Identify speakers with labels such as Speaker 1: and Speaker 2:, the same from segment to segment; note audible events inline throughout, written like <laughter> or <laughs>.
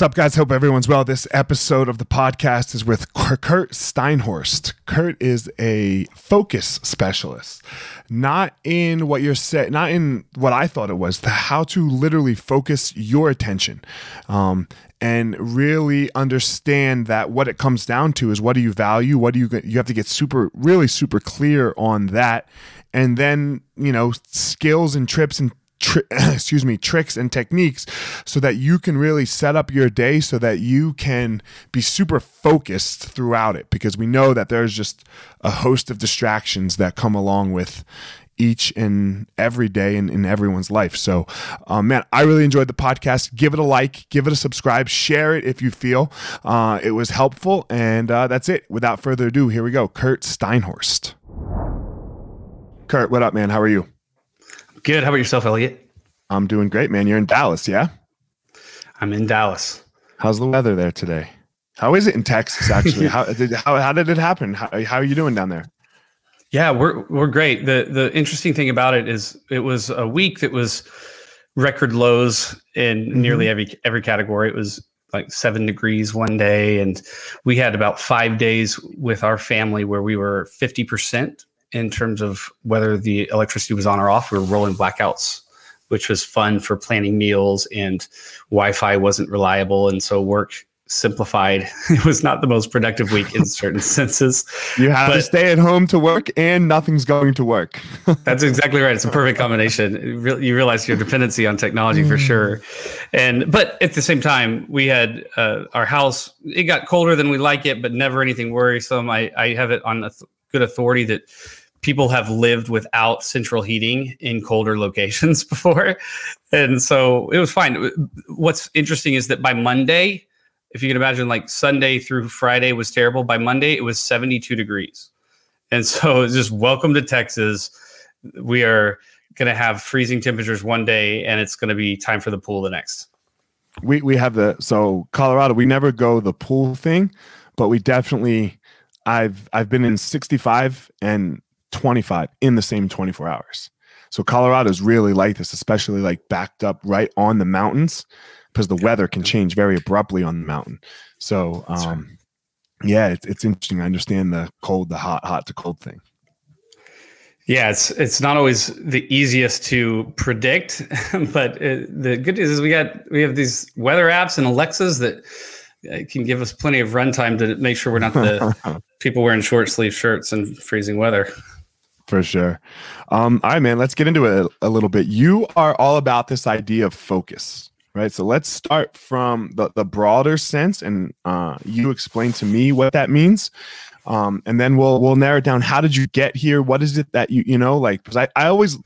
Speaker 1: What's up, guys? Hope everyone's well. This episode of the podcast is with Curt Steinhorst. Curt is a focus specialist, not in what you're set, not in what I thought it was, the how to literally focus your attention um, and really understand that what it comes down to is what do you value? What do you you have to get super, really super clear on that, and then you know skills and trips and Tri- <coughs> excuse me tricks and techniques so that you can really set up your day so that you can be super focused throughout it because we know that there's just a host of distractions that come along with each and every day in, in everyone's life. So, um, man, I really enjoyed the podcast. Give it a like, give it a subscribe, share it if you feel uh, it was helpful. And uh, that's it. Without further ado, here we go. Curt Steinhorst. Curt, what up, man? How are you?
Speaker 2: Good. How about yourself, Elliot?
Speaker 1: I'm doing great, man. You're in Dallas, yeah?
Speaker 2: I'm in Dallas.
Speaker 1: How's the weather there today? How is it in Texas, actually? <laughs> how, did, how, how did it happen? How, how are you doing down there?
Speaker 2: Yeah, we're we're great. The the interesting thing about it is it was a week that was record lows in mm-hmm. nearly every every category. It was like seven degrees one day, and we had about five days with our family where we were fifty percent in terms of whether the electricity was on or off. We were rolling blackouts, which was fun for planning meals, and Wi Fi wasn't reliable. And so work simplified. <laughs> It was not the most productive week in certain <laughs> senses.
Speaker 1: You have to stay at home to work, and nothing's going to work. <laughs>
Speaker 2: that's exactly right. It's a perfect combination. You realize your dependency on technology for sure, and but at the same time, we had uh, our house. It got colder than we like it, but never anything worrisome. I, I have it on a th- good authority that people have lived without central heating in colder locations <laughs> before. And so it was fine. What's interesting is that by Monday, if you can imagine, like Sunday through Friday was terrible. By Monday, it was 72 degrees. And so <laughs> just welcome to Texas. We are going to have freezing temperatures one day, and it's going to be time for the pool the next.
Speaker 1: We, we have the, so Colorado, we never go the pool thing, but we definitely, I've, I've been in 65 and 25 in the same 24 hours. So Colorado's really like this, especially like backed up right on the mountains because the weather can change very abruptly on the mountain. So, um, yeah, it's, it's interesting. I understand the cold, the hot, hot to cold thing.
Speaker 2: Yeah, it's it's not always the easiest to predict, <laughs> but it, the good news is we got we have these weather apps and Alexas that uh, can give us plenty of runtime to make sure we're not the <laughs> people wearing short sleeve shirts in freezing weather.
Speaker 1: For sure. Um, all right, man, let's get into it a little bit. You are all about this idea of focus, right? So let's start from the, the broader sense and uh, you explain to me what that means. Um, and then we'll we'll narrow it down. How did you get here? What is it that you you know like? Because I, I always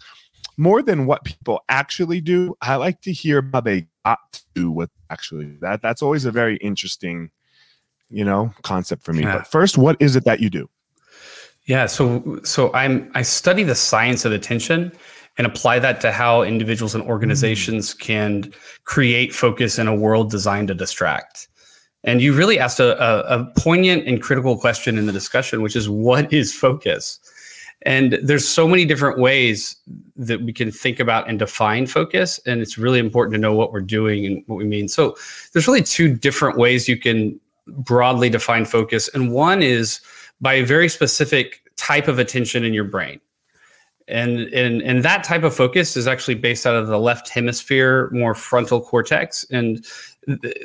Speaker 1: more than what people actually do, I like to hear how they got to what actually that that's always a very interesting, you know, concept for me. Yeah. But first, what is it that you do?
Speaker 2: Yeah, so so I'm I study the science of attention and apply that to how individuals and organizations mm. can create focus in a world designed to distract. And you really asked a, a, a poignant and critical question in the discussion, which is what is focus? And there's so many different ways that we can think about and define focus. And it's really important to know what we're doing and what we mean. So there's really two different ways you can broadly define focus. And one is by a very specific type of attention in your brain. And, and and that type of focus is actually based out of the left hemisphere, more frontal cortex. And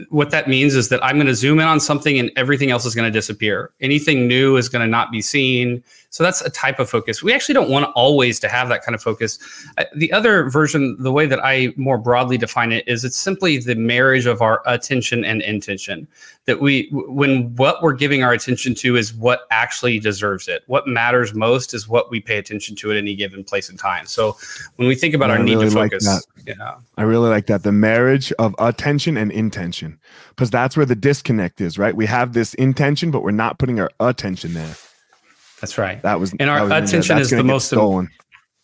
Speaker 2: what that means is that I'm going to zoom in on something and everything else is going to disappear. Anything new is going to not be seen. So that's a type of focus. We actually don't want always to have that kind of focus. Uh, the other version, the way that I more broadly define it, is it's simply the marriage of our attention and intention. That we, when what we're giving our attention to is what actually deserves it. What matters most is what we pay attention to at any given place and time. So when we think about I our really need to focus,
Speaker 1: like yeah, I really like that. The marriage of attention and intention, because that's where the disconnect is, right? We have this intention, but we're not putting our attention there.
Speaker 2: That's right.
Speaker 1: That was
Speaker 2: and our
Speaker 1: was
Speaker 2: attention is the most
Speaker 1: stolen.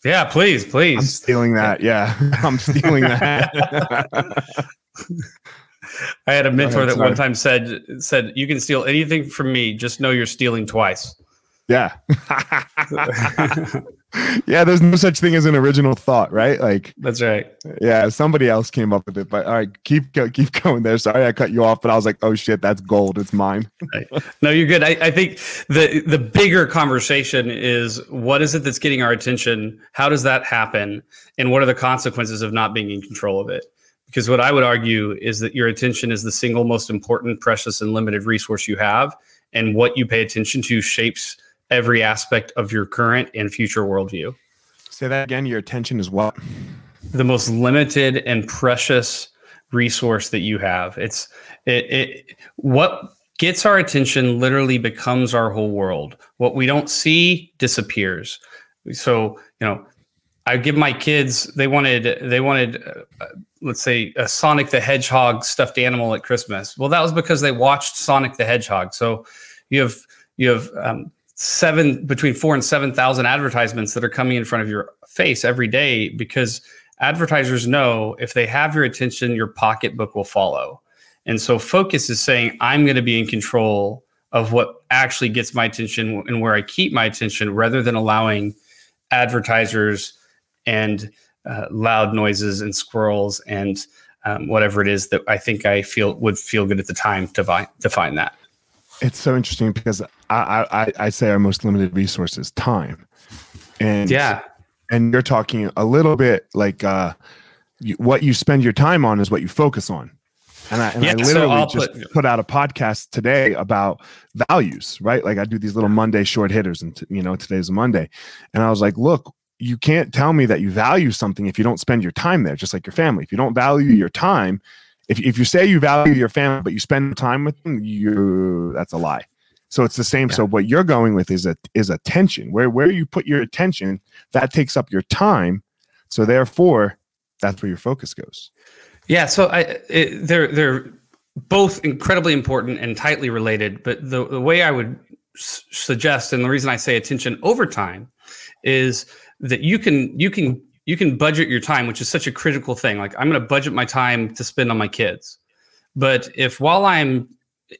Speaker 2: Yeah, please, please.
Speaker 1: I'm stealing that. Yeah, <laughs> I'm stealing that. <laughs>
Speaker 2: I had a mentor ahead, that sorry. one time said said you can steal anything from me, just know you're stealing twice.
Speaker 1: Yeah. <laughs> <laughs> yeah, there's no such thing as an original thought, right? Like
Speaker 2: That's right.
Speaker 1: Yeah, somebody else came up with it, but all right, keep keep <laughs> going there. Sorry I cut you off, but I was like, "Oh shit, that's gold. It's mine." <laughs>
Speaker 2: right. No, you're good. I, I think the the bigger conversation is what is it that's getting our attention? How does that happen? And what are the consequences of not being in control of it? Because what I would argue is that your attention is the single most important, precious, and limited resource you have, and what you pay attention to shapes every aspect of your current and future worldview.
Speaker 1: Say that again. Your attention is what?
Speaker 2: The most limited and precious resource that you have. It's it, it what gets our attention literally becomes our whole world. What we don't see disappears. So, you know, I give my kids they wanted they wanted uh, let's say a Sonic the Hedgehog stuffed animal at Christmas. Well, that was because they watched Sonic the Hedgehog. So you have you have um, seven between four and seven thousand advertisements that are coming in front of your face every day because advertisers know if they have your attention, your pocketbook will follow. And so focus is saying, I'm going to be in control of what actually gets my attention and where I keep my attention rather than allowing advertisers and uh, loud noises and squirrels and um, whatever it is that I think I feel would feel good at the time to find that.
Speaker 1: It's so interesting because I, I I say our most limited resource is time, and
Speaker 2: yeah,
Speaker 1: and you're talking a little bit like uh, you, what you spend your time on is what you focus on. And I, and yeah, I literally so just put, put, out a podcast today about values, right? Like I do these little Monday short hitters, and t- you know today's a Monday, and I was like, look, you can't tell me that you value something if you don't spend your time there, just like your family. If you don't value your time, if, if you say you value your family but you spend time with them you that's a lie. So it's the same. Yeah. so what you're going with is a is attention. Where where you put your attention that takes up your time. So therefore that's where your focus goes.
Speaker 2: Yeah so i it, they're they're both incredibly important and tightly related but the, the way i would s- suggest and the reason i say attention over time is that you can you can you can budget your time, which is such a critical thing. Like I'm going to budget my time to spend on my kids. But if while I'm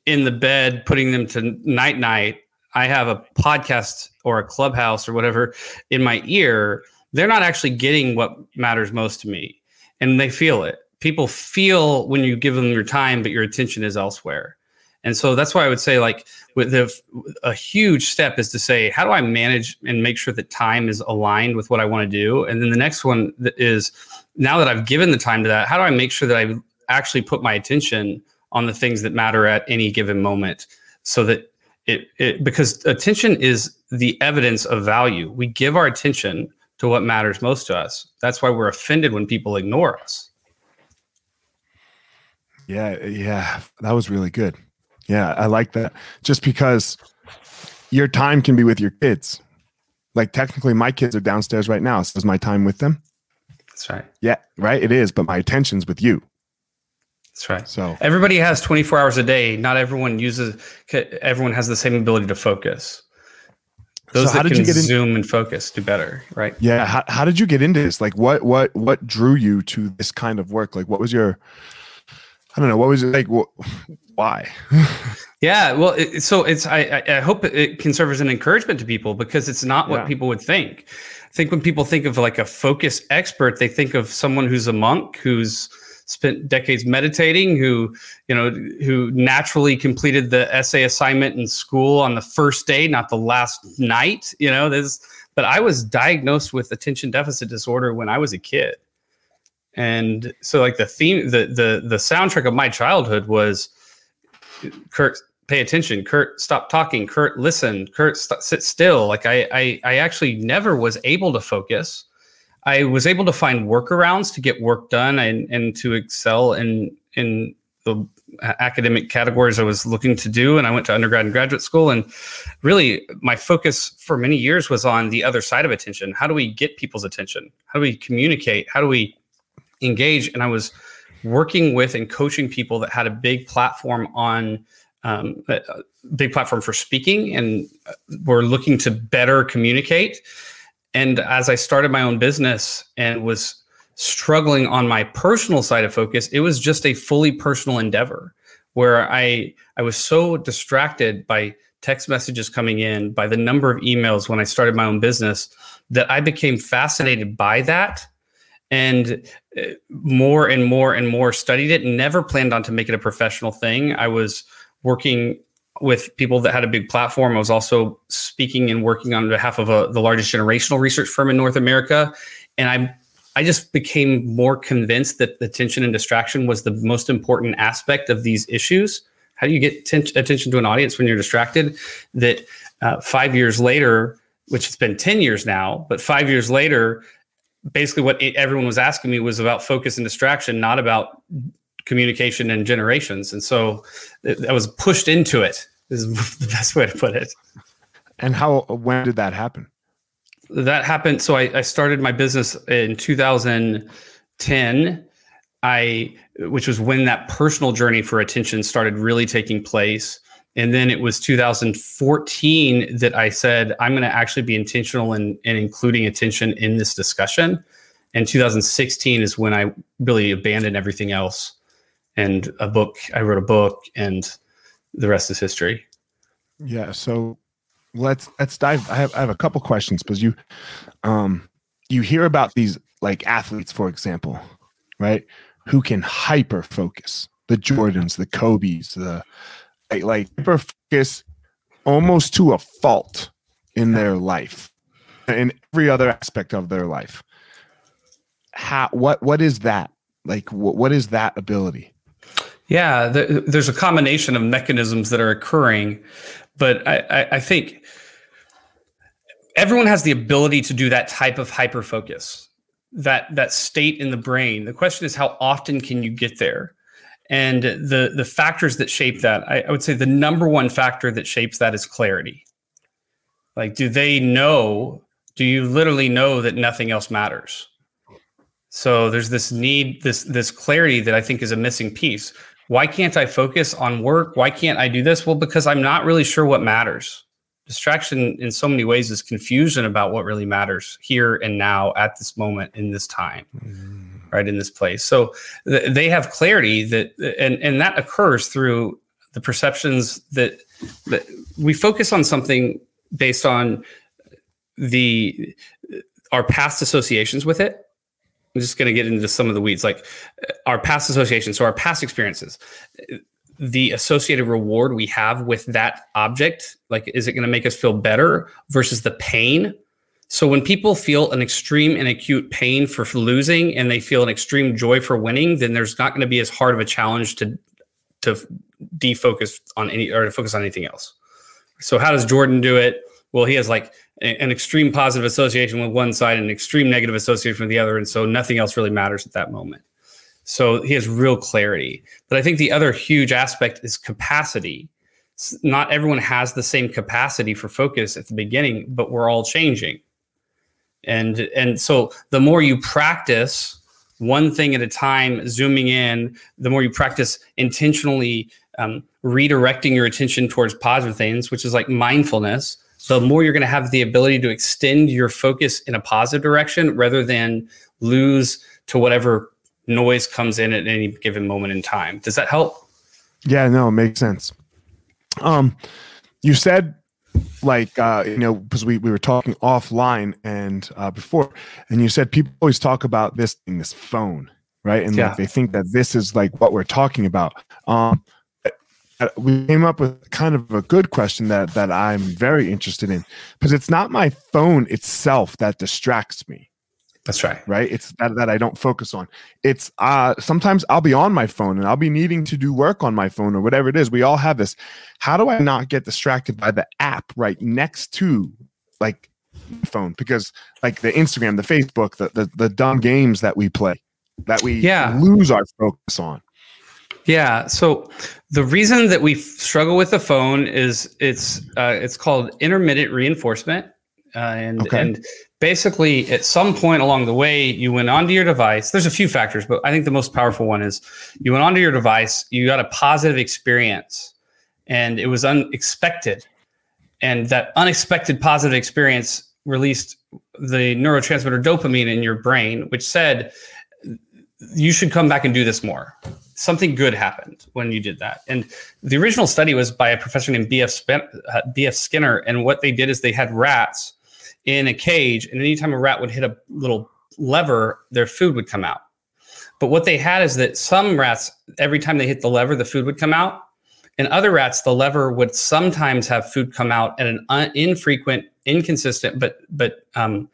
Speaker 2: in the bed putting them to night night, I have a podcast or a clubhouse or whatever in my ear, they're not actually getting what matters most to me. And they feel it. People feel when you give them your time, but your attention is elsewhere. And so that's why I would say, like, with the, a huge step is to say, how do I manage and make sure that time is aligned with what I want to do? And then the next one is, now that I've given the time to that, how do I make sure that I actually put my attention on the things that matter at any given moment, so that it, it because attention is the evidence of value. We give our attention to what matters most to us. That's why we're offended when people ignore us.
Speaker 1: Yeah, yeah, that was really good. Yeah, I like that. Just because your time can be with your kids. Like technically my kids are downstairs right now. So is my time with them.
Speaker 2: That's right.
Speaker 1: Yeah, right. It is, but my attention's with you.
Speaker 2: That's right.
Speaker 1: So
Speaker 2: everybody has 24 hours a day. Not everyone uses. Everyone has the same ability to focus. Those so that can zoom and focus do better, right?
Speaker 1: Yeah. How, how did you get into this? Like, what what what drew you to this kind of work? Like, what was your I don't know. What was it like? What, <laughs> why?
Speaker 2: yeah. Well, it, so it's, I, I hope it can serve as an encouragement to people because it's not what yeah. people would think. I think when people think of like a focus expert, they think of someone who's a monk who's spent decades meditating, who, you know, who naturally completed the essay assignment in school on the first day, not the last night, you know, this but I was diagnosed with attention deficit disorder when I was a kid and so like the theme the the the soundtrack of my childhood was kurt pay attention kurt stop talking kurt listen kurt st- sit still. Like I, I i actually never was able to focus. I was able to find workarounds to get work done and and to excel in in the academic categories i was looking to do. And i went to undergrad and graduate school. And really my focus for many years was on the other side of attention. How do we get people's attention? How do we communicate? How do we engage and i was working with and coaching people that had a big platform on um, a big platform for speaking and were looking to better communicate. And as i started my own business and was struggling on my personal side of focus it was just a fully personal endeavor where i i was so distracted by text messages coming in by the number of emails when i started my own business that i became fascinated by that and uh, more and more and more studied it never planned on to make it a professional thing. I was working with people that had a big platform. I was also speaking and working on behalf of a, the largest generational research firm in north america. And i i just became more convinced that attention and distraction was the most important aspect of these issues. How do you get ten- attention to an audience when you're distracted? That uh, five years later which it's been 10 years now but five years later basically what everyone was asking me was about focus and distraction, not about communication and generations. And so uh, I was pushed into it. Is <laughs> the best way to put it.
Speaker 1: And how? When did that happen?
Speaker 2: That happened. So I, I started my business in 2010. I, which was when that personal journey for attention started really taking place. And then it was 2014 that I said, I'm going to actually be intentional in, in including attention in this discussion. And 2016 is when I really abandoned everything else. And a book, I wrote a book, and the rest is history.
Speaker 1: Yeah. So let's let's dive. I have I have a couple questions because you, um, you hear about these like athletes, for example, right? Who can hyper focus the Jordans, the Kobe's, the like focus almost to a fault in their life in every other aspect of their life. How what what is that? Like what, what is that ability?
Speaker 2: Yeah the, there's a combination of mechanisms that are occurring but I, I, I think everyone has the ability to do that type of hyper focus that that state in the brain. The question is how often can you get there and the the factors that shape that, I, I would say the number one factor that shapes that is clarity. Like, do they know? Do you literally know that nothing else matters? So there's this need, this this clarity that I think is a missing piece. Why can't I focus on work? Why can't I do this? Well, because I'm not really sure what matters. Distraction in so many ways is confusion about what really matters here and now at this moment in this time. Mm-hmm right in this place. So th- they have clarity that and and that occurs through the perceptions that that we focus on something based on the our past associations with it. I'm just going to get into some of the weeds like uh, our past associations so our past experiences. The associated reward we have with that object like is it going to make us feel better versus the pain so when people feel an extreme and acute pain for losing and they feel an extreme joy for winning, then there's not going to be as hard of a challenge to to defocus on any or to focus on anything else. So how does Jordan do it? Well, he has like an extreme positive association with one side and an extreme negative association with the other, and so nothing else really matters at that moment. So he has real clarity. But I think the other huge aspect is capacity. Not everyone has the same capacity for focus at the beginning, but we're all changing and and so the more you practice one thing at a time zooming in the more you practice intentionally um, redirecting your attention towards positive things which is like mindfulness the more you're going to have the ability to extend your focus in a positive direction rather than lose to whatever noise comes in at any given moment in time. Does that help?
Speaker 1: Yeah no it makes sense. Um you said like uh, you know because we, we were talking offline and uh, before and you said people always talk about this thing this phone right? And yeah. like, they think that this is like what we're talking about. Um, uh, we came up with kind of a good question that that i'm very interested in because it's not my phone itself that distracts me
Speaker 2: that's right.
Speaker 1: Right. It's that, that I don't focus on. It's uh sometimes I'll be on my phone and I'll be needing to do work on my phone or whatever it is. We all have this. How do I not get distracted by the app right next to like phone? Because like the Instagram, the Facebook, the the, the dumb games that we play that we yeah. lose our focus on.
Speaker 2: Yeah. So the reason that we struggle with the phone is it's uh, it's called intermittent reinforcement, uh, and okay. and basically at some point along the way you went onto your device. There's a few factors but i think the most powerful one is you went onto your device you got a positive experience and it was unexpected. And that unexpected positive experience released the neurotransmitter dopamine in your brain which said you should come back and do this more. Something good happened when you did that. And the original study was by a professor named bf, uh, BF skinner and what they did is they had rats in a cage, and anytime a rat would hit a little lever, their food would come out. But what they had is that some rats, every time they hit the lever, the food would come out. In other rats, the lever would sometimes have food come out at an un- infrequent, inconsistent, but but um,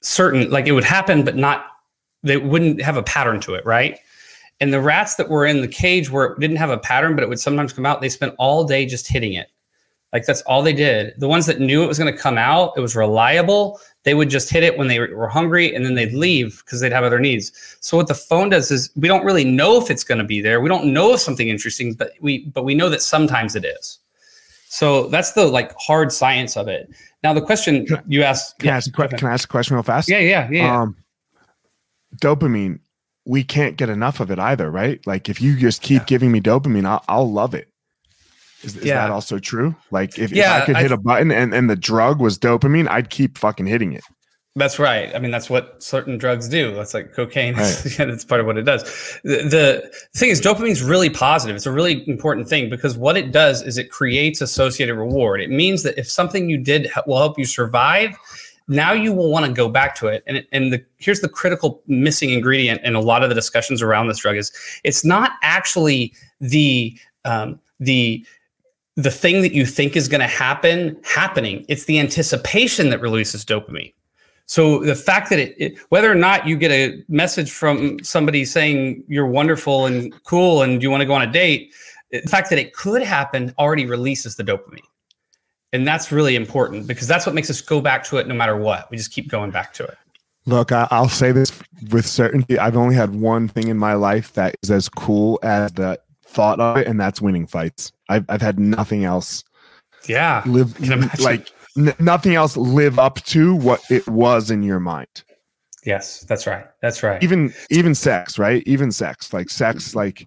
Speaker 2: certain. Like it would happen, but not. They wouldn't have a pattern to it, right? And the rats that were in the cage where it didn't have a pattern, but it would sometimes come out, they spent all day just hitting it. Like that's all they did. The ones that knew it was going to come out, it was reliable. They would just hit it when they were hungry and then they'd leave because they'd have other needs. So what the phone does is we don't really know if it's going to be there. We don't know if something interesting, but we but we know that sometimes it is. So that's the like hard science of it. Now the question you asked.
Speaker 1: Can, yeah, I, ask a, can I ask a question real fast?
Speaker 2: Yeah, yeah, yeah. Um,
Speaker 1: dopamine, we can't get enough of it either, right? Like if you just keep yeah. giving me dopamine, I'll, I'll love it. Is, is yeah. that also true? Like if, yeah, if I could hit I, a button and, and the drug was dopamine, I'd keep fucking hitting it.
Speaker 2: That's right. I mean, that's what certain drugs do. That's like cocaine. Right. <laughs> yeah, that's part of what it does. The, the thing is, dopamine is really positive. It's a really important thing because what it does is it creates associated reward. It means that if something you did will help you survive, now you will want to go back to it. And, and the, here's the critical missing ingredient in a lot of the discussions around this drug is it's not actually the um, the the thing that you think is going to happen happening. It's the anticipation that releases dopamine. So the fact that it, it, whether or not you get a message from somebody saying you're wonderful and cool and you want to go on a date, the fact that it could happen already releases the dopamine. And that's really important because that's what makes us go back to it no matter what. We just keep going back to it.
Speaker 1: Look, I, will say this with certainty. I've only had one thing in my life that is as cool as the thought of it, and that's winning fights. I've I've had nothing else.
Speaker 2: Yeah,
Speaker 1: live like n- nothing else live up to what it was in your mind.
Speaker 2: Yes, that's right. That's right.
Speaker 1: Even even sex, right? Even sex, like sex, like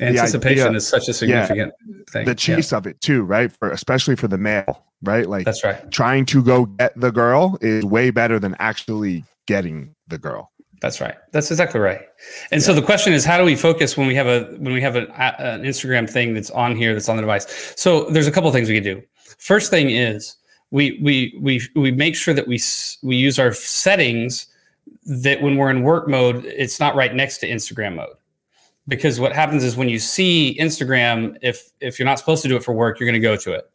Speaker 2: anticipation idea, is such a significant yeah, thing.
Speaker 1: The chase yeah. of it too, right? For especially for the male, right? Like
Speaker 2: that's right.
Speaker 1: Trying to go get the girl is way better than actually getting the girl.
Speaker 2: That's right. That's exactly right. And yeah. so the question is, how do we focus when we have a when we have a, an Instagram thing that's on here that's on the device? So there's a couple of things we can do. First thing is we we we we make sure that we we use our settings that when we're in work mode, it's not right next to Instagram mode. Because what happens is when you see Instagram, if if you're not supposed to do it for work, you're going to go to it.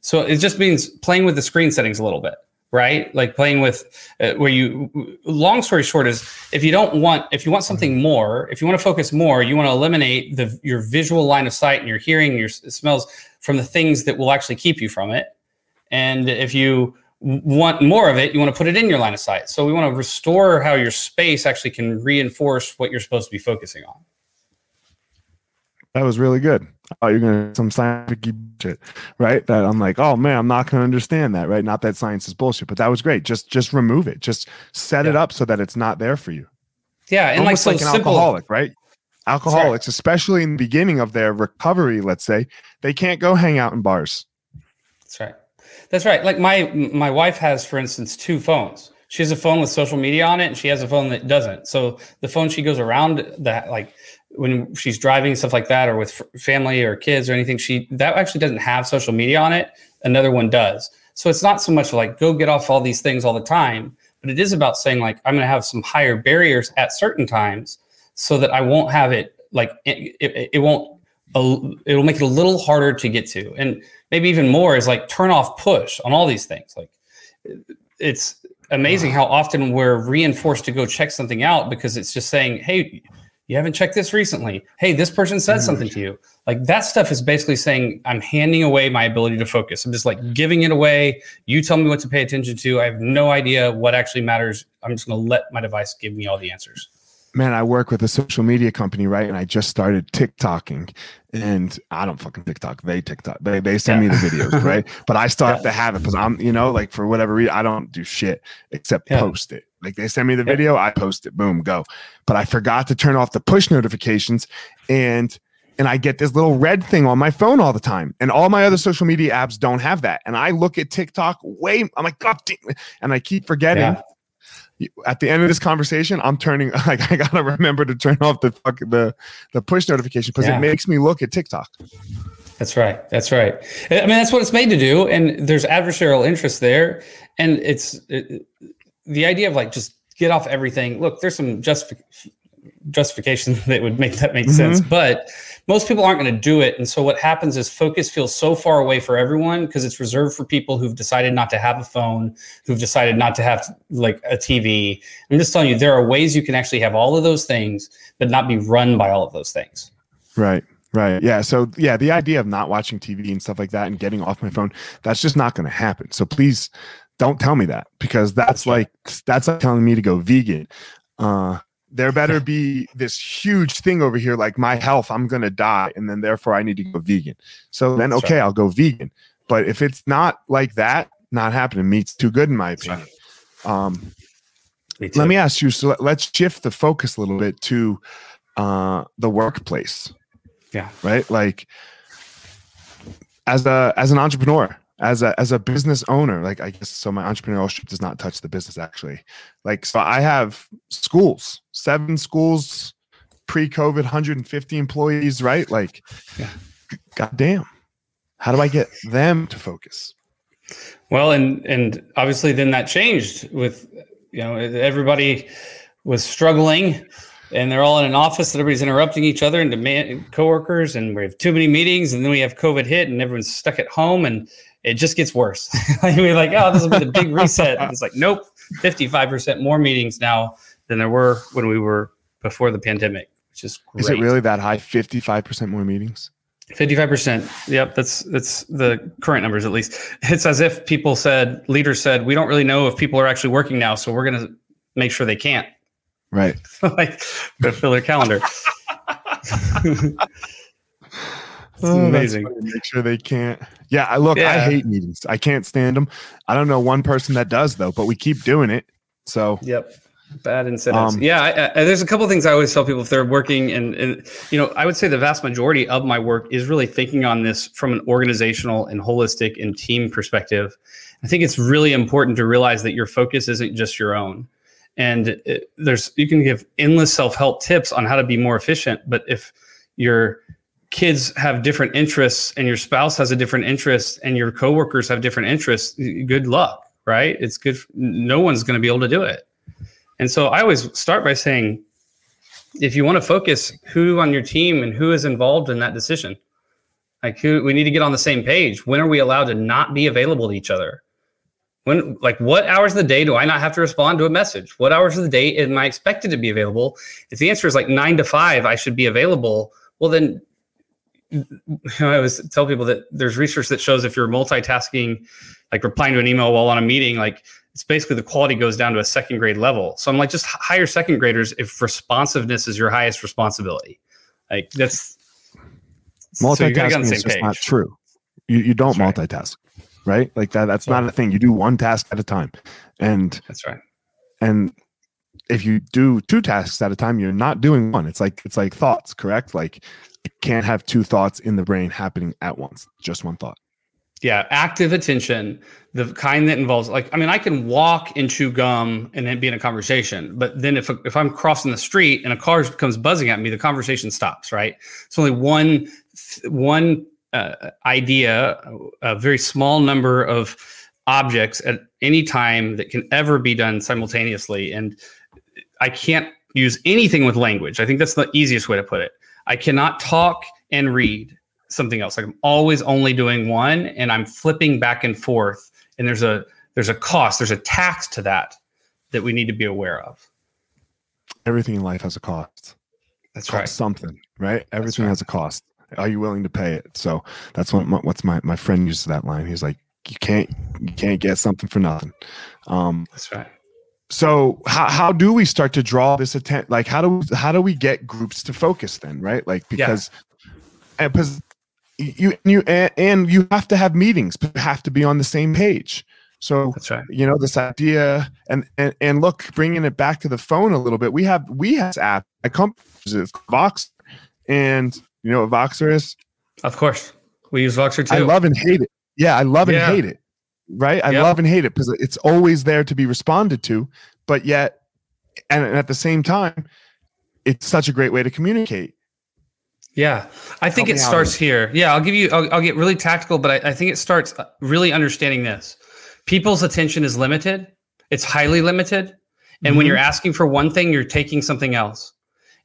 Speaker 2: So it just means playing with the screen settings a little bit right? Like playing with uh, where you long story short is if you don't want if you want something mm-hmm. more if you want to focus more you want to eliminate the your visual line of sight and your hearing your smells from the things that will actually keep you from it. And if you want more of it you want to put it in your line of sight. So we want to restore how your space actually can reinforce what you're supposed to be focusing on
Speaker 1: That was really good. Oh, you're gonna some scientific shit, right? That I'm like, oh man, I'm not gonna understand that, right? Not that science is bullshit, but that was great. Just just remove it. Just set yeah. it up so that it's not there for you.
Speaker 2: Yeah, and
Speaker 1: Almost
Speaker 2: like so
Speaker 1: like an
Speaker 2: simple.
Speaker 1: alcoholic, right? Alcoholics, especially in the beginning of their recovery, let's say, they can't go hang out in bars.
Speaker 2: That's right. That's right. Like my my wife has, for instance, two phones. She has a phone with social media on it, and she has a phone that doesn't. So the phone she goes around that like when she's driving stuff like that, or with family or kids or anything, she that actually doesn't have social media on it. Another one does. So it's not so much like go get off all these things all the time, but it is about saying like I'm going to have some higher barriers at certain times so that I won't have it like it, it, it won't it'll make it a little harder to get to and maybe even more is like turn off push on all these things like it's amazing how often we're reinforced to go check something out because it's just saying hey you haven't checked this recently hey this person said mm-hmm. something to you like that stuff is basically saying i'm handing away my ability to focus i'm just like giving it away you tell me what to pay attention to i have no idea what actually matters i'm just going to let my device give me all the answers
Speaker 1: man, I work with a social media company, right? And I just started TikToking, and I don't fucking TikTok. They TikTok. They they send yeah. me the videos, right? <laughs> But I still yeah. have to have it because I'm, you know, like for whatever reason, I don't do shit except yeah. post it. Like they send me the video, I post it, boom, go. But I forgot to turn off the push notifications, and and I get this little red thing on my phone all the time. And all my other social media apps don't have that. And I look at TikTok way, I'm like, God damn, and I keep forgetting at the end of this conversation, I'm turning <laughs> like I gotta remember to turn off the fuck the the push notification because yeah. it makes me look at TikTok.
Speaker 2: That's right. That's right. I mean, that's what it's made to do, and there's adversarial interest there, and it's it, the idea of like just get off everything. Look, there's some justification justification <laughs> that would make that make mm-hmm. sense, but most people aren't going to do it. And so what happens is focus feels so far away for everyone because it's reserved for people who've decided not to have a phone, who've decided not to have like a TV. I'm just telling you, there are ways you can actually have all of those things, but not be run by all of those things.
Speaker 1: Right. Right. Yeah. So yeah, the idea of not watching TV and stuff like that and getting off my phone, that's just not going to happen. So please don't tell me that because that's, like that's like telling me to go vegan. Uh there better <laughs> be this huge thing over here like my health i'm going to die and then therefore i need to go vegan. So then okay right. i'll go vegan. But if it's not like that not happening meat's too good in my opinion. Um me let me ask you so let's shift the focus a little bit to uh the workplace.
Speaker 2: Yeah.
Speaker 1: Right? Like as a as an entrepreneur as a as a business owner like i guess so my entrepreneurship does not touch the business actually. Like so i have schools seven schools pre-covid 150 employees right? Like yeah. god damn how do i get them to focus?
Speaker 2: Well and and obviously then that changed with you know everybody was struggling and they're all in an office that everybody's interrupting each other and demand coworkers and we have too many meetings and then we have covid hit and everyone's stuck at home and it just gets worse. <laughs> We're like, oh, this will be the big reset. And <laughs> it's like, nope, 55% more meetings now than there were when we were before the pandemic, which is great.
Speaker 1: Is it really that high? 55% more meetings?
Speaker 2: 55%. Yep, that's that's the current numbers at least. It's as if people said, leaders said, we don't really know if people are actually working now, so we're going to make sure they can't.
Speaker 1: Right. <laughs>
Speaker 2: like fill their calendar. <laughs>
Speaker 1: oh, amazing. Make sure they can't. Yeah, I look. Yeah. I hate meetings. I can't stand them. I don't know one person that does though, but we keep doing it. So.
Speaker 2: Yep. Bad incentives. Um, yeah, I, I, there's a couple things I always tell people if they're working, and, and you know, I would say the vast majority of my work is really thinking on this from an organizational and holistic and team perspective. I think it's really important to realize that your focus isn't just your own and it, there's you can give endless self-help tips on how to be more efficient but if you're kids have different interests and your spouse has a different interest and your coworkers have different interests good luck right? It's good no one's going to be able to do it. And so i always start by saying if you want to focus who on your team and who is involved in that decision like who we need to get on the same page. When are we allowed to not be available to each other when like what hours of the day do i not have to respond to a message what hours of the day am i expected to be available if the answer is like nine to five i should be available well then <laughs> I always tell people that there's research that shows if you're multitasking, like replying to an email while on a meeting, like it's basically the quality goes down to a second grade level. So I'm like, just hire second graders if responsiveness is your highest responsibility. Like that's
Speaker 1: Multitasking so is just page. not true. You, you don't multitask, right. Like that. That's yeah. not a thing. You do one task at a time, and
Speaker 2: that's right.
Speaker 1: And if you do two tasks at a time, you're not doing one. It's like it's like thoughts, correct? Like you can't have two thoughts in the brain happening at once. Just one thought.
Speaker 2: Yeah, active attention, the kind that involves like I mean, I can walk and chew gum and then be in a conversation, but then if if I'm crossing the street and a car comes buzzing at me, the conversation stops. Right? It's only one one uh, idea, a very small number of objects at any time that can ever be done simultaneously, and I can't use anything with language. I think that's the easiest way to put it. I cannot talk and read something else. Like I'm always only doing one and I'm flipping back and forth. And there's a there's a cost, there's a tax to that that we need to be aware of.
Speaker 1: Everything in life has a cost.
Speaker 2: That's right.
Speaker 1: Something, right? Everything right. has a cost. Are you willing to pay it? So that's what my, what's my my friend uses that line. He's like, you can't you can't get something for nothing. Um,
Speaker 2: that's right.
Speaker 1: So how how do we start to draw this attention? Like how do how do we get groups to focus then? Right? Like because yeah. because you you and, and you have to have meetings but you have to be on the same page so
Speaker 2: that's right
Speaker 1: you know this idea and and, and look bringing it back to the phone a little bit we have we have app at companies vox and you know what voxer is
Speaker 2: of course we use voxer too i
Speaker 1: love and hate it yeah i love and yeah. hate it right i yep. love and hate it because it's always there to be responded to but yet and at the same time it's such a great way to communicate
Speaker 2: yeah, I think it starts here. Yeah, I'll give you. I'll, I'll get really tactical, but I, I, think it starts uh, really understanding this. People's attention is limited. It's highly limited, and mm-hmm. when you're asking for one thing, you're taking something else.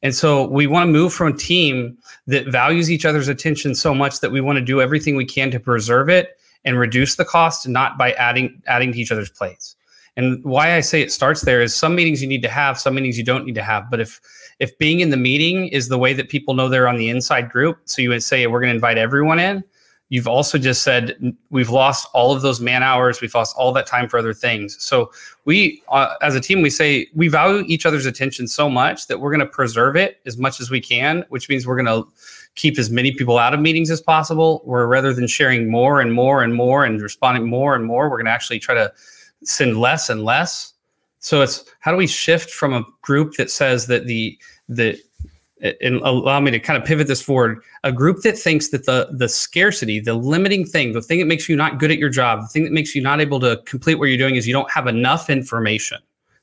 Speaker 2: And so we want to move from a team that values each other's attention so much that we want to do everything we can to preserve it and reduce the cost, not by adding adding to each other's plates. And why I say it starts there is some meetings you need to have, some meetings you don't need to have. But if if being in the meeting is the way that people know they're on the inside group, so you would say we're going to invite everyone in. You've also just said we've lost all of those man hours. We've lost all that time for other things. So we, uh, as a team, we say we value each other's attention so much that we're going to preserve it as much as we can, which means we're going to keep as many people out of meetings as possible. Where rather than sharing more and more and more and responding more and more, we're going to actually try to send less and less so it's how do we shift from a group that says that the the and allow me to kind of pivot this forward. A group that thinks that the the scarcity the limiting thing the thing that makes you not good at your job the thing that makes you not able to complete what you're doing is you don't have enough information.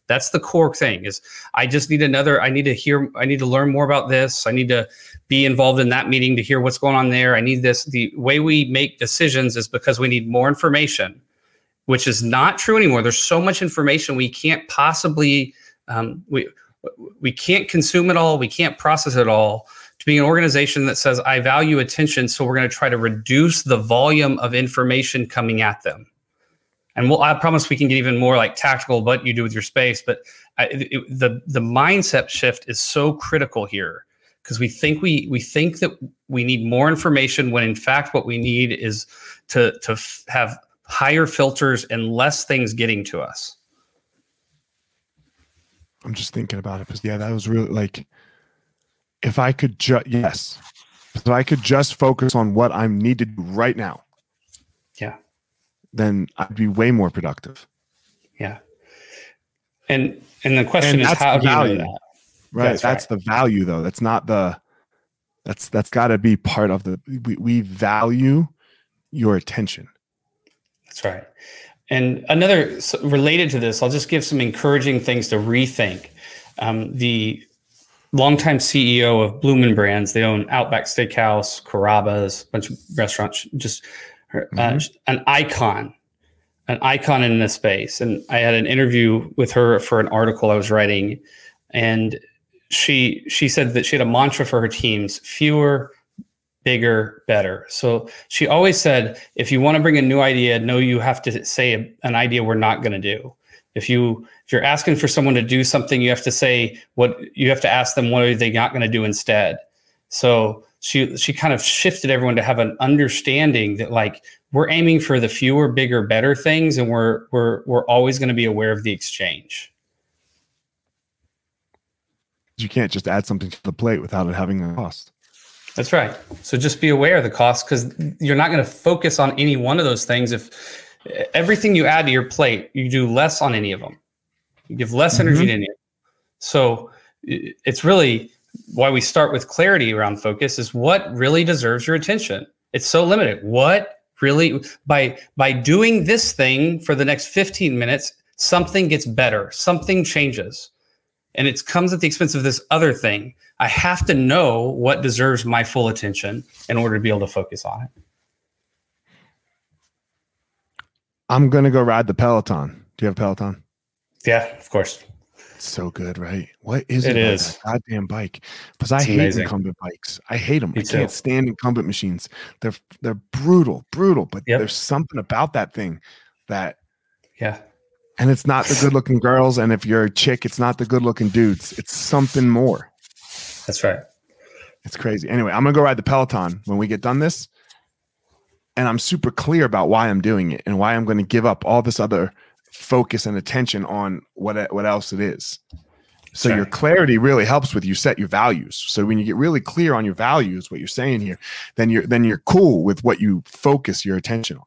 Speaker 2: That's the core thing is i just need another i need to hear i need to learn more about this. I need to be involved in that meeting to hear what's going on there. I need this. The way we make decisions is because we need more information which is not true anymore. There's so much information we can't possibly um, we we can't consume it all. We can't process it all. To be an organization that says I value attention, so we're going to try to reduce the volume of information coming at them. And we'll, I promise we can get even more like tactical, what you do with your space. But I, it, the the mindset shift is so critical here because we think we we think that we need more information when in fact what we need is to to f- have higher filters and less things getting to us.
Speaker 1: I'm just thinking about it because yeah, that was really like if I could just yes, if I could just focus on what I need to do right now.
Speaker 2: Yeah.
Speaker 1: Then I'd be way more productive.
Speaker 2: Yeah. And and the question and is how do value, you know that?
Speaker 1: Right. That's, that's right. the value though. That's not the that's that's got to be part of the we, we value your attention
Speaker 2: that's right. And another related to this, I'll just give some encouraging things to rethink. Um, the longtime CEO of Bloomin' Brands, they own Outback Steakhouse, Carrabba's, a bunch of restaurants, just uh, mm-hmm. an icon, an icon in this space. And I had an interview with her for an article I was writing, and she she said that she had a mantra for her teams: fewer, bigger, better. So she always said, if you want to bring a new idea, no, you have to say a, an idea we're not going to do. If you if you're asking for someone to do something, you have to say what you have to ask them what are they not going to do instead. So she she kind of shifted everyone to have an understanding that like we're aiming for the fewer, bigger, better things, and we're we're we're always going to be aware of the exchange.
Speaker 1: You can't just add something to the plate without it having a cost.
Speaker 2: That's right. So just be aware of the cost because you're not going to focus on any one of those things. If everything you add to your plate, you do less on any of them. You give less mm-hmm. energy to any. So it's really why we start with clarity around focus is what really deserves your attention. It's so limited. What really by by doing this thing for the next 15 minutes, something gets better, something changes. And it comes at the expense of this other thing. I have to know what deserves my full attention in order to be able to focus on it.
Speaker 1: I'm gonna go ride the Peloton. Do you have Peloton?
Speaker 2: Yeah, of course.
Speaker 1: It's so good, right? What is it?
Speaker 2: It is
Speaker 1: goddamn bike. Because I it's hate amazing. recumbent bikes. I hate them. Me I can't stand recumbent machines. They're they're brutal, brutal. But yep. there's something about that thing that
Speaker 2: yeah.
Speaker 1: And it's not the good looking girls. And if you're a chick, it's not the good looking dudes. It's something more.
Speaker 2: That's right.
Speaker 1: It's crazy. Anyway, I'm gonna go ride the Peloton when we get done this and I'm super clear about why I'm doing it and why I'm going to give up all this other focus and attention on what what else it is. So sure. your clarity really helps with you set your values. So when you get really clear on your values, what you're saying here, then you're then you're cool with what you focus your attention on.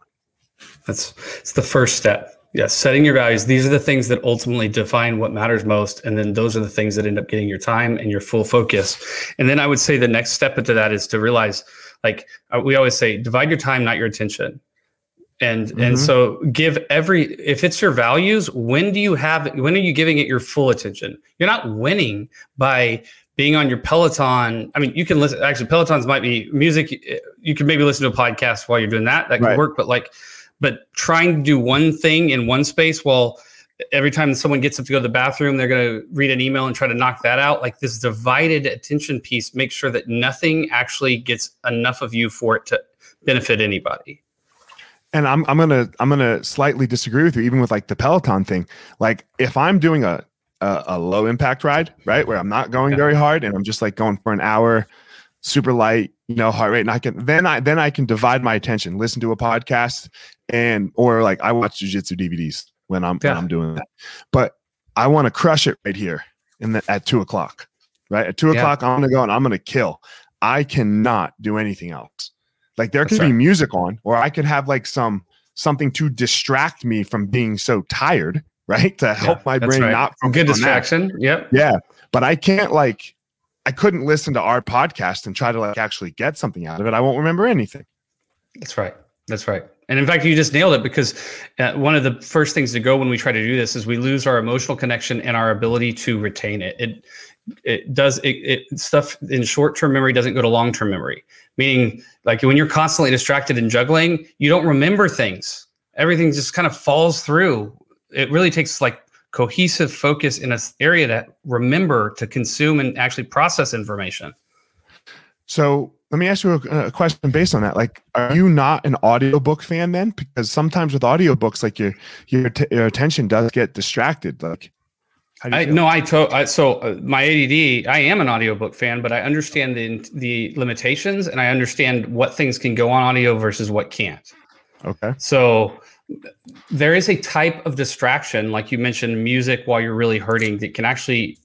Speaker 2: That's it's the first step. Yes, setting your values. These are the things that ultimately define what matters most. And then those are the things that end up getting your time and your full focus. And then I would say the next step into that is to realize like uh, we always say divide your time not your attention and mm-hmm. and so give every if it's your values when do you have when are you giving it your full attention you're not winning by being on your peloton i mean you can listen actually pelotons might be music you can maybe listen to a podcast while you're doing that that could right. work but like but trying to do one thing in one space while every time someone gets up to go to the bathroom, they're going to read an email and try to knock that out. Like this divided attention piece, make sure that nothing actually gets enough of you for it to benefit anybody.
Speaker 1: And I'm I'm gonna I'm gonna slightly disagree with you, even with like the Peloton thing. Like if I'm doing a a, a low impact ride, right, where I'm not going yeah. very hard and I'm just like going for an hour, super light, you know, heart rate, and I can then I then I can divide my attention, listen to a podcast, and or like I watch jujitsu DVDs when I'm yeah. when I'm doing that. But I want to crush it right here in the, at two o'clock. Right at two o'clock, I'm gonna go and I'm gonna kill. I cannot do anything else. Like there could right. be music on, or I could have like some something to distract me from being so tired, <laughs> right? To help yeah, my brain right. not
Speaker 2: from good distraction. That. Yep.
Speaker 1: Yeah. But I can't like I couldn't listen to our podcast and try to like actually get something out of it. I won't remember anything.
Speaker 2: That's right. That's right. And in fact, you just nailed it because uh, one of the first things to go when we try to do this is we lose our emotional connection and our ability to retain it. It it does it, it stuff in short term memory doesn't go to long term memory. Meaning, like when you're constantly distracted and juggling, you don't remember things. Everything just kind of falls through. It really takes like cohesive focus in an area to remember to consume and actually process information.
Speaker 1: So let me ask you a, a, question based on that. Like, are you not an audiobook fan then? Because sometimes with audiobooks, like your your, t- your attention does get distracted. Like,
Speaker 2: I no, I, to, I so uh, my ADD. I am an audiobook fan, but I understand the the limitations and I understand what things can go on audio versus what can't.
Speaker 1: Okay.
Speaker 2: So there is a type of distraction, like you mentioned, music while you're really hurting, that can actually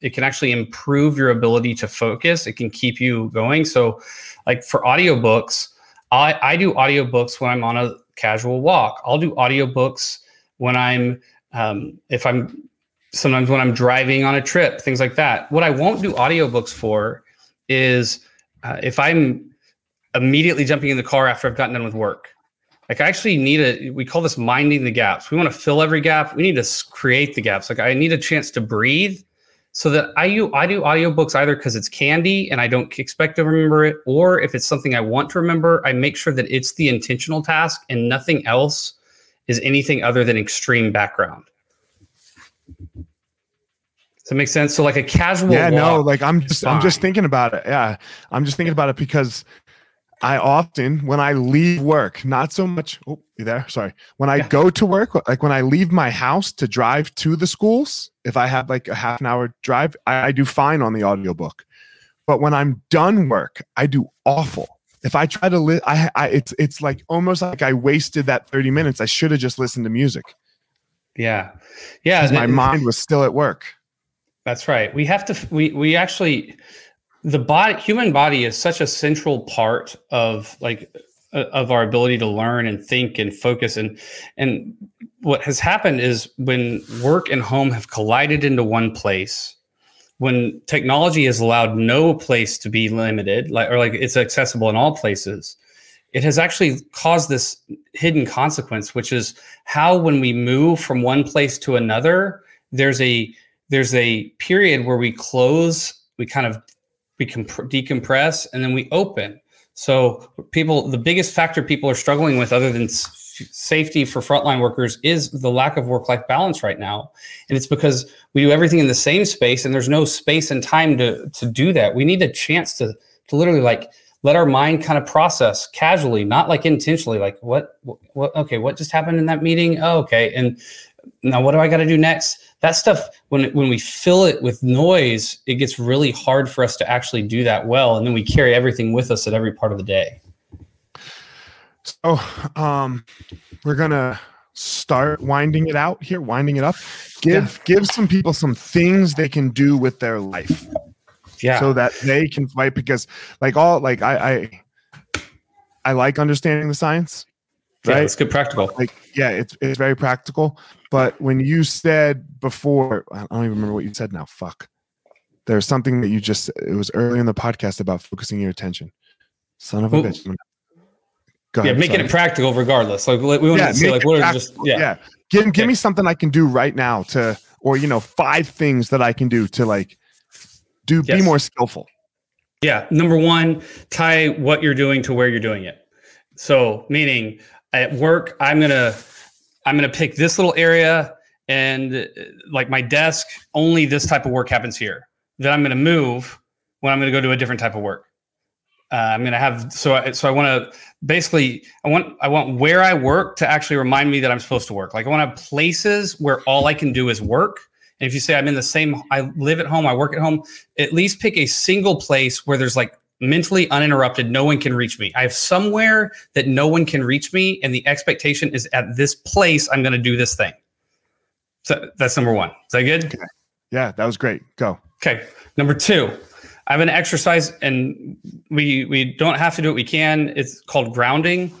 Speaker 2: it can actually improve your ability to focus. It can keep you going. So, like for audiobooks, I, I do audiobooks when I'm on a casual walk. I'll do audiobooks when I'm um, if I'm sometimes when I'm driving on a trip, things like that. What I won't do audiobooks for is uh, if I'm immediately jumping in the car after I've gotten done with work. Like I actually need a we call this minding the gaps. We want to fill every gap. We need to create the gaps. Like I need a chance to breathe so that I do I do audiobooks either because it's candy and I don't expect to remember it, or if it's something I want to remember, I make sure that it's the intentional task and nothing else is anything other than extreme background. Does that make sense? So like a casual
Speaker 1: Yeah, no, like I'm just I'm just thinking about it. Yeah. I'm just thinking about it because I often, when I leave work, not so much. Oh, you there? Sorry. When I yeah. go to work, like when I leave my house to drive to the schools, if I have like a half an hour drive, I, I do fine on the audiobook. But when I'm done work, I do awful. If I try to li- I, I it's it's like almost like I wasted that 30 minutes. I should have just listened to music.
Speaker 2: Yeah. Yeah.
Speaker 1: My mind was still at work.
Speaker 2: That's right. We have to we we actually the body human body is such a central part of like uh, of our ability to learn and think and focus. And and what has happened is when work and home have collided into one place when technology has allowed no place to be limited like or like it's accessible in all places it has actually caused this hidden consequence which is how when we move from one place to another there's a there's a period where we close we kind of we comp- decompress and then we open. So people the biggest factor people are struggling with other than safety for frontline workers is the lack of work life balance right now. And it's because we do everything in the same space and there's no space and time to to do that. We need a chance to to literally like let our mind kind of process casually not like intentionally like what what okay what just happened in that meeting? Oh, okay. And now what do i got to do next that stuff when when we fill it with noise it gets really hard for us to actually do that well and then we carry everything with us at every part of the day.
Speaker 1: So um we're gonna start winding it out here winding it up. Give yeah. give some people some things they can do with their life.
Speaker 2: Yeah.
Speaker 1: So that they can fight because like all like i i i like understanding the science
Speaker 2: right yeah, it's good practical
Speaker 1: like yeah it's it's very practical but when you said before i don't even remember what you said now fuck there's something that you just it was early in the podcast about focusing your attention son of a Ooh. bitch
Speaker 2: yeah, making sorry. it practical regardless. Like we want yeah, to say, like what are just yeah.
Speaker 1: yeah. Give give okay. me something I can do right now to, or you know, five things that I can do to like do yes. be more skillful.
Speaker 2: Yeah. Number one, tie what you're doing to where you're doing it. So meaning at work, I'm gonna I'm gonna pick this little area and uh, like my desk, only this type of work happens here. Then I'm gonna move when I'm gonna go do a different type of work. Uh, I'm gonna have so I, so I want to basically I want I want where I work to actually remind me that I'm supposed to work. Like I want to have places where all I can do is work. And if you say I'm in the same, I live at home, I work at home, at least pick a single place where there's like mentally uninterrupted, no one can reach me. I have somewhere that no one can reach me, and the expectation is at this place I'm going to do this thing. So that's number one. Is that good? Okay.
Speaker 1: Yeah, that was great. Go.
Speaker 2: Okay. Number two, I have an exercise, and we we don't have to do it. We can. It's called grounding.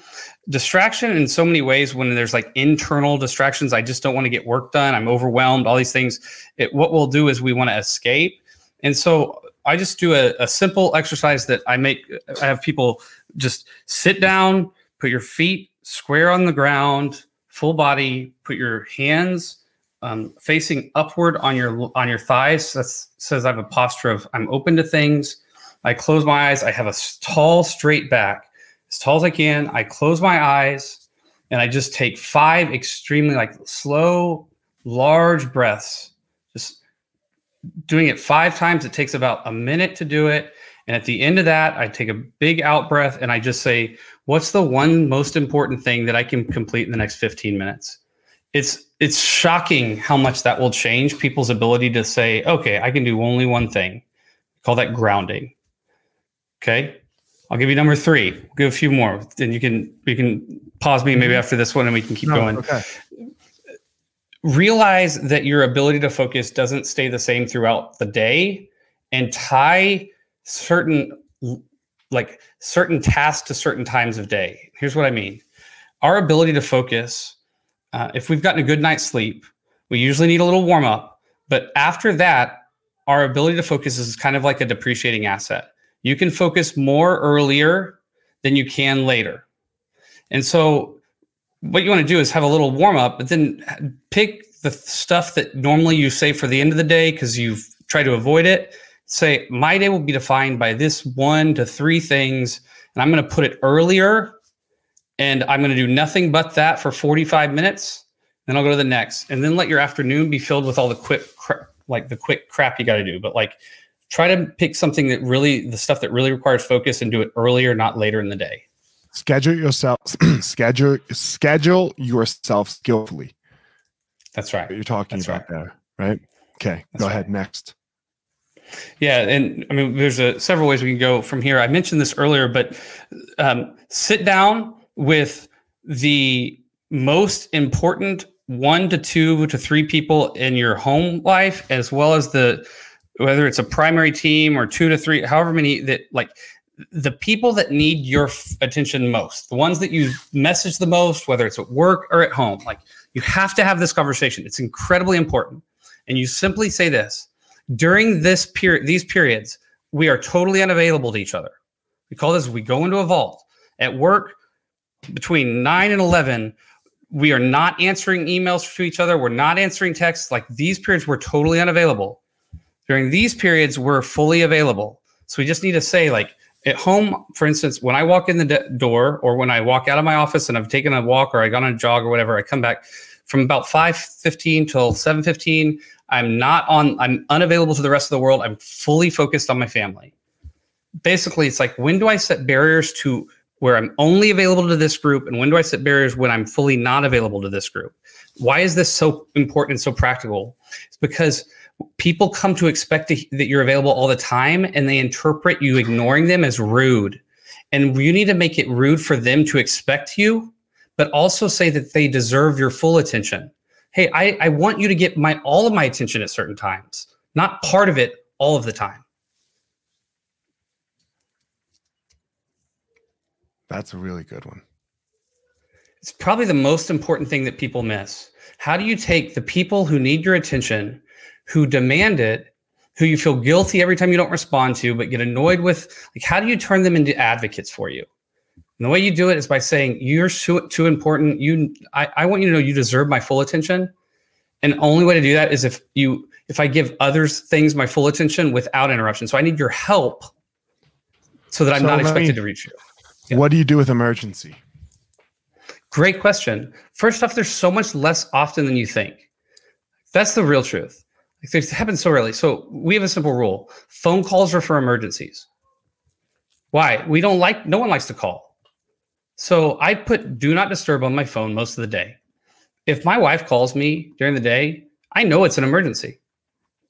Speaker 2: Distraction in so many ways. When there's like internal distractions, I just don't want to get work done. I'm overwhelmed. All these things. It, what we'll do is we want to escape, and so I just do a, a simple exercise that I make. I have people just sit down, put your feet square on the ground, full body. Put your hands um, facing upward on your on your thighs. That says I have a posture of I'm open to things. I close my eyes. I have a tall, straight back, as tall as I can. I close my eyes, and I just take five extremely like slow, large breaths. Doing it five times. It takes about a minute to do it. And at the end of that, I take a big out breath and I just say, What's the one most important thing that I can complete in the next 15 minutes? it's it's shocking how much that will change people's ability to say, okay, I can do only one thing. Call that grounding. Okay. I'll give you number three. We'll give a few more. Then you can you can pause me maybe mm-hmm. after this one and we can keep no, going. Okay. Realize that your ability to focus doesn't stay the same throughout the day and tie certain like certain tasks to certain times of day. Here's what I mean. Our ability to focus uh, if we've gotten a good night's sleep, we usually need a little warm up. But after that, our ability to focus is kind of like a depreciating asset. You can focus more earlier than you can later. And so, what you want to do is have a little warm up, but then pick the stuff that normally you save for the end of the day because you've tried to avoid it. Say, my day will be defined by this one to three things, and I'm going to put it earlier and I'm going to do nothing but that for 45 minutes. Then I'll go to the next, and then let your afternoon be filled with all the quick, cra- like the quick crap you got to do. But like, try to pick something that really, the stuff that really requires focus, and do it earlier, not later in the day.
Speaker 1: Schedule yourself. <clears throat> schedule schedule yourself skillfully.
Speaker 2: That's right.
Speaker 1: you're talking That's about right. there, right? Okay, That's go right. ahead next.
Speaker 2: Yeah, and I mean, there's a, several ways we can go from here. I mentioned this earlier, but um, sit down with the most important one to two to three people in your home life, as well as the whether it's a primary team or two to three, however many that like the people that need your f- attention most, the ones that you message the most, whether it's at work or at home, like you have to have this conversation. It's incredibly important. And you simply say this during this period, these periods, we are totally unavailable to each other. We call this, we go into a vault. At work, between 9 and 11, we are not answering emails to each other. We're not answering texts. Like these periods, we're totally unavailable. During these periods, we're fully available. So we just need to say, like, at home, for instance, when I walk in the de- door or when I walk out of my office and I've taken a walk or I gone on a jog or whatever, I come back from about 5:15 till 7:15. I'm not on. I'm unavailable to the rest of the world. I'm fully focused on my family. Basically, it's like when do I set barriers to where I'm only available to this group, and when do I set barriers when I'm fully not available to this group? Why is this so important and so practical? It's because people come to expect to, that you're available all the time and they interpret you ignoring them as rude. And you need to make it rude for them to expect you, but also say that they deserve your full attention. Hey, I, I want you to get my all of my attention at certain times, not part of it all of the time.
Speaker 1: That's a really good one.
Speaker 2: It's probably the most important thing that people miss. How do you take the people who need your attention who demand it, who you feel guilty every time you don't respond to, but get annoyed with. Like, how do you turn them into advocates for you? And the way you do it is by saying, You're too, too important. You, I, I want you to know you deserve my full attention. And only way to do that is if you, if I give others things my full attention without interruption. So I need your help so that I'm so not expected me, to reach you.
Speaker 1: Yeah. What do you do with emergency?
Speaker 2: Great question. First off, there's so much less often than you think. That's the real truth. Like happens so rarely. So we have a simple rule: phone calls are for emergencies. Why? We don't like. No one likes to call. So I put do not disturb on my phone most of the day. If my wife calls me during the day, I know it's an emergency,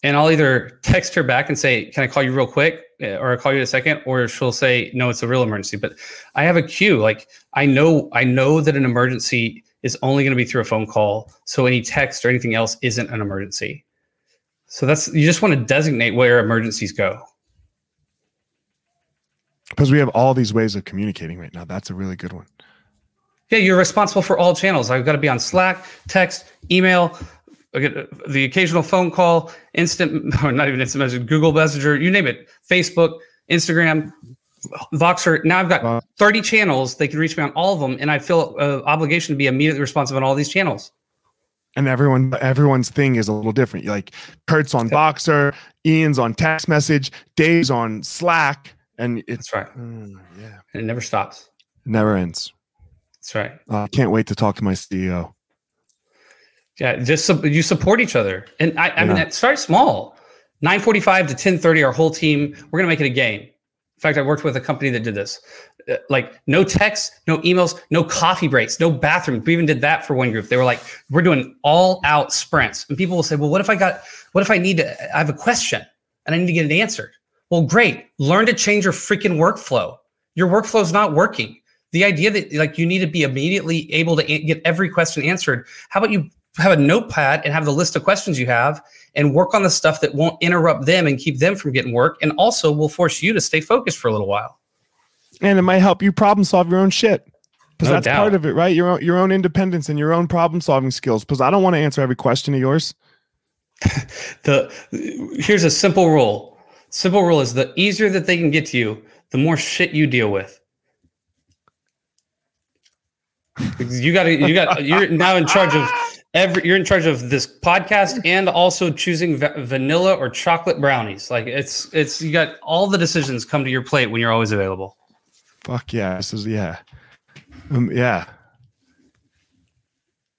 Speaker 2: and I'll either text her back and say, "Can I call you real quick?" Eh, or I'll call you in a second, or she'll say, "No, it's a real emergency." But I have a cue. Like I know, I know that an emergency is only going to be through a phone call. So any text or anything else isn't an emergency. So that's you just want to designate where emergencies go.
Speaker 1: Because we have all these ways of communicating right now. That's a really good one.
Speaker 2: Yeah, you're responsible for all channels. I've got to be on Slack, text, email, uh, the occasional phone call, instant <laughs> or not even instant message, Google Messenger, you name it, Facebook, Instagram, Voxer. Now I've got 30 channels. They can reach me on all of them, and I feel an obligation to be immediately responsive on all these channels
Speaker 1: and everyone everyone's thing is a little different. Like Curt's on Voxer, Ian's on text message, Dave's on Slack, and
Speaker 2: it's right. Mm, yeah, and it never stops.
Speaker 1: never ends.
Speaker 2: That's right.
Speaker 1: I uh, can't wait to talk to my CEO.
Speaker 2: Yeah, just you support each other, and I, I yeah. mean, it starts small. Nine forty-five to ten thirty, our whole team. We're gonna make it a game. In fact, I worked with a company that did this. Uh, like no texts, no emails, no coffee breaks, no bathroom. We even did that for one group. They were like, we're doing all out sprints. And people will say, well, what if I got, what if I need to, I have a question and I need to get it answered? Well, great. Learn to change your freaking workflow. Your workflow is not working. The idea that like you need to be immediately able to a- get every question answered. How about you have a notepad and have the list of questions you have and work on the stuff that won't interrupt them and keep them from getting work and also will force you to stay focused for a little while.
Speaker 1: And it might help you problem solve your own shit. Because no that's doubt. part of it right? Your own your own independence and your own problem solving skills because i don't want to answer every question of yours. <laughs>
Speaker 2: The here's a simple rule. Simple rule is the easier that they can get to you the more shit you deal with. <laughs> You got to you got you're now in charge of every you're in charge of this podcast and also choosing va- vanilla or chocolate brownies. Like it's it's you got all the decisions come to your plate when you're always available.
Speaker 1: Fuck yeah this is yeah. Um, yeah.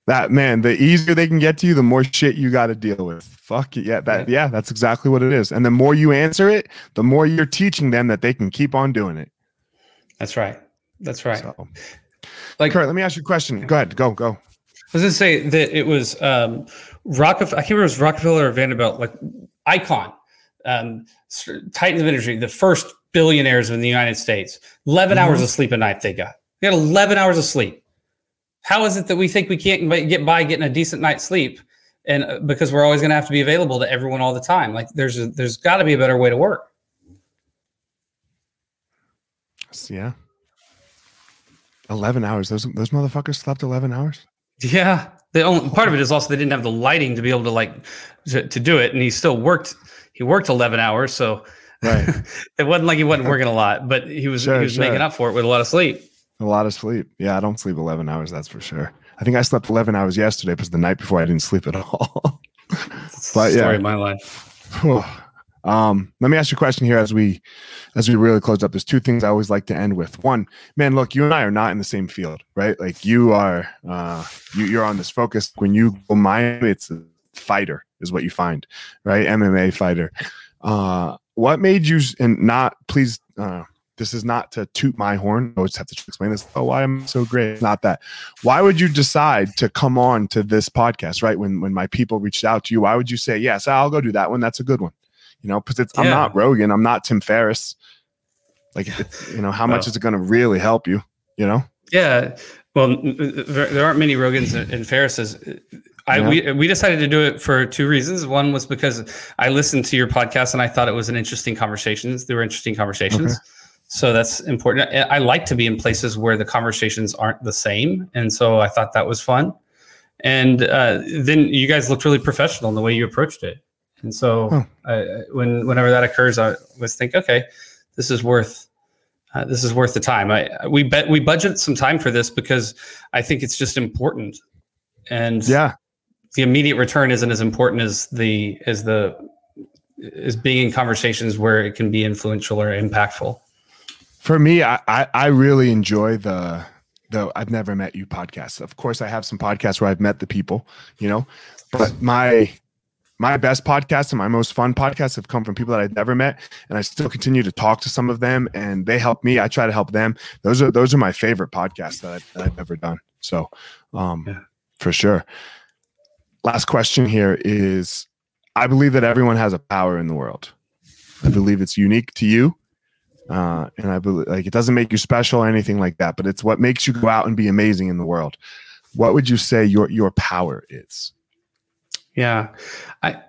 Speaker 1: That man the easier they can get to you the more shit you got to deal with. Fuck it yeah that yeah that's exactly what it is. And the more you answer it the more you're teaching them that they can keep on doing it.
Speaker 2: That's right. That's right. So,
Speaker 1: like Curt, let me ask you a question. Go ahead go go
Speaker 2: was to say that it was um, Rockefeller. I can't remember it was Rockefeller or Vanderbilt, like icon, um, titans of industry, the first billionaires in the United States. 11 mm-hmm. hours of sleep a night they got. They got 11 hours of sleep. How is it that we think we can't get by getting a decent night's sleep and uh, because we're always going to have to be available to everyone all the time. Like there's a, there's got to be a better way to work.
Speaker 1: Yeah. 11 hours. Those those motherfuckers slept 11 hours?
Speaker 2: Yeah. The only part of it is also they didn't have the lighting to be able to like to, to do it and he still worked he worked 11 hours so
Speaker 1: Right. <laughs>
Speaker 2: it wasn't like he wasn't working a lot, but he was
Speaker 1: Sure,
Speaker 2: he was
Speaker 1: sure.
Speaker 2: making up for it with a lot of sleep.
Speaker 1: A lot of sleep. Yeah, I don't sleep 11 hours, that's for sure. I think I slept 11 hours yesterday because the night before I didn't sleep at <laughs> all. But, yeah.
Speaker 2: story of my life.
Speaker 1: Um, let me ask you a question here as we as we really close up. There's two things I always like to end with. One, man, look, you and I are not in the same field, right? Like you are uh you, you're on this focus. When you go mine, it's a fighter is what you find, right? MMA fighter. Uh what made you and not please uh this is not to toot my horn. I always have to explain this. Oh, why I'm so great? Not that. Why would you decide to come on to this podcast, right? When when my people reached out to you, why would you say, Yes, I'll go do that one? That's a good one. You know, because it's I'm not Rogan, I'm not Tim Ferriss. Like you know, how much
Speaker 2: Well.
Speaker 1: is it gonna really help you? You know?
Speaker 2: Yeah. Well, there, aren't many Rogans and Ferrises. I
Speaker 1: Yeah.
Speaker 2: we we decided to do it for two reasons. One was because I listened to your podcast and I thought it was an interesting conversations. They were interesting conversations. So that's important. I I like to be in places where the conversations aren't the same, and so I thought that was fun. And uh, then you guys looked really professional in the way you approached it. And so
Speaker 1: Huh.
Speaker 2: I, when whenever that occurs, I always think, okay, this is worth uh, this is worth the time. I we bet we budget some time for this because I think it's just important, and
Speaker 1: Yeah.
Speaker 2: the immediate return isn't as important as the as the as being in conversations where it can be influential or impactful.
Speaker 1: For me, I, I, I really enjoy the though I've never met you podcast. Of course, I have some podcasts where I've met the people, you know, but my my best podcasts and my most fun podcasts have come from people that I've never met, and I still continue to talk to some of them, and they help me. I try to help them. Those are those are my favorite podcasts that I've, that I've ever done. So, um,
Speaker 2: Yeah.
Speaker 1: for sure. Last question here is: I believe that everyone has a power in the world. I believe it's unique to you uh, and I believe like it doesn't make you special or anything like that, but it's what makes you go out and be amazing in the world. What would you say your your power is?
Speaker 2: Yeah, I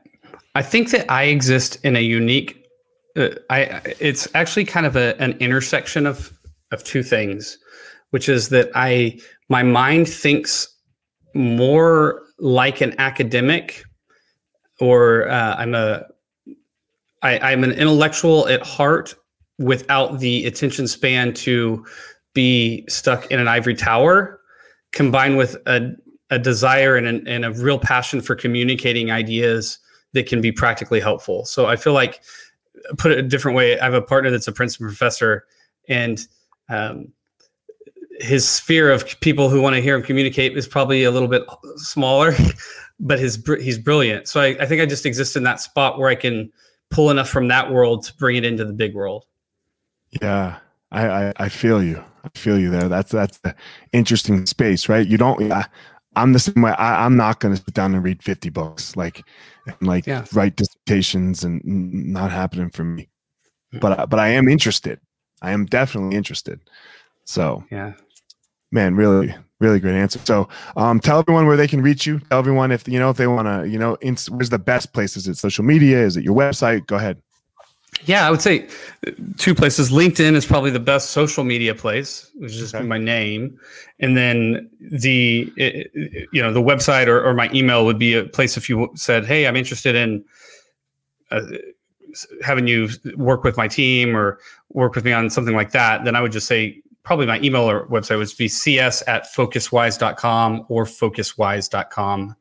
Speaker 2: I think that I exist in a unique. Uh, I it's actually kind of a, an intersection of of two things, which is that I my mind thinks more like an academic, or uh, I'm a I, I'm an intellectual at heart without the attention span to be stuck in an ivory tower, combined with a a desire and, an, and a real passion for communicating ideas that can be practically helpful. So I feel like, put it a different way, I have a partner that's a Princeton professor, and um, his sphere of people who want to hear him communicate is probably a little bit smaller, <laughs> but his he's brilliant. So I, I think I just exist in that spot where I can pull enough from that world to bring it into the big world.
Speaker 1: Yeah, I I, I feel you. I feel you there. That's that's the interesting space, right? You don't. I'm the same way. I, I'm not going to sit down and read 50 books, like and like
Speaker 2: Yeah.
Speaker 1: write dissertations, and not happening for me. But I- but I am interested. I am definitely interested. So
Speaker 2: Yeah.
Speaker 1: man really really great answer so um tell everyone where they can reach you tell everyone if you know if they want to you know where's the best place is it social media is it your website go ahead
Speaker 2: Yeah, I would say uh, two places. LinkedIn is probably the best social media place, which is just
Speaker 1: Okay.
Speaker 2: my name, and then the it- it- you know the website or, or my email would be a place if you said, "Hey, I'm interested in uh, having you work with my team or work with me on something like that." Then I would just say probably my email or website would be cs at focuswise.com or focuswise.com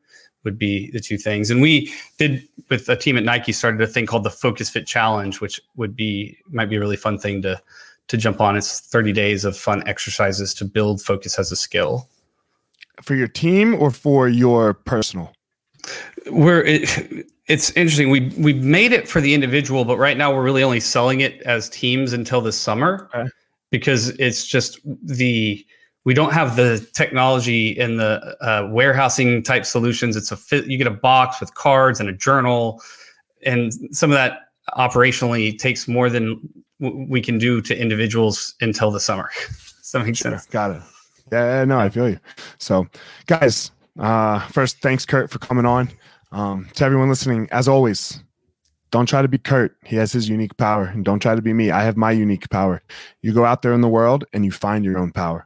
Speaker 2: would be the two things. And we did with a team at Nike started a thing called the Focus Fit Challenge, which would be might be a really fun thing to to jump on. It's 30 days of fun exercises to build focus as a skill.
Speaker 1: for your team or for your personal
Speaker 2: We're it, it's interesting. We we made it for the individual, but right now we're really only selling it as teams until this summer
Speaker 1: Okay.
Speaker 2: because it's just the we don't have the technology and the uh, warehousing type solutions. It's a fit, you get a box with cards and a journal, and some of that operationally takes more than w- we can do to individuals until the summer. <laughs> Does that make sense?
Speaker 1: got it yeah no i feel you so guys uh first thanks Curt for coming on Um, to everyone listening, as always, don't try to be Curt. He has his unique power. And don't try to be me. I have my unique power. You go out there in the world and you find your own power.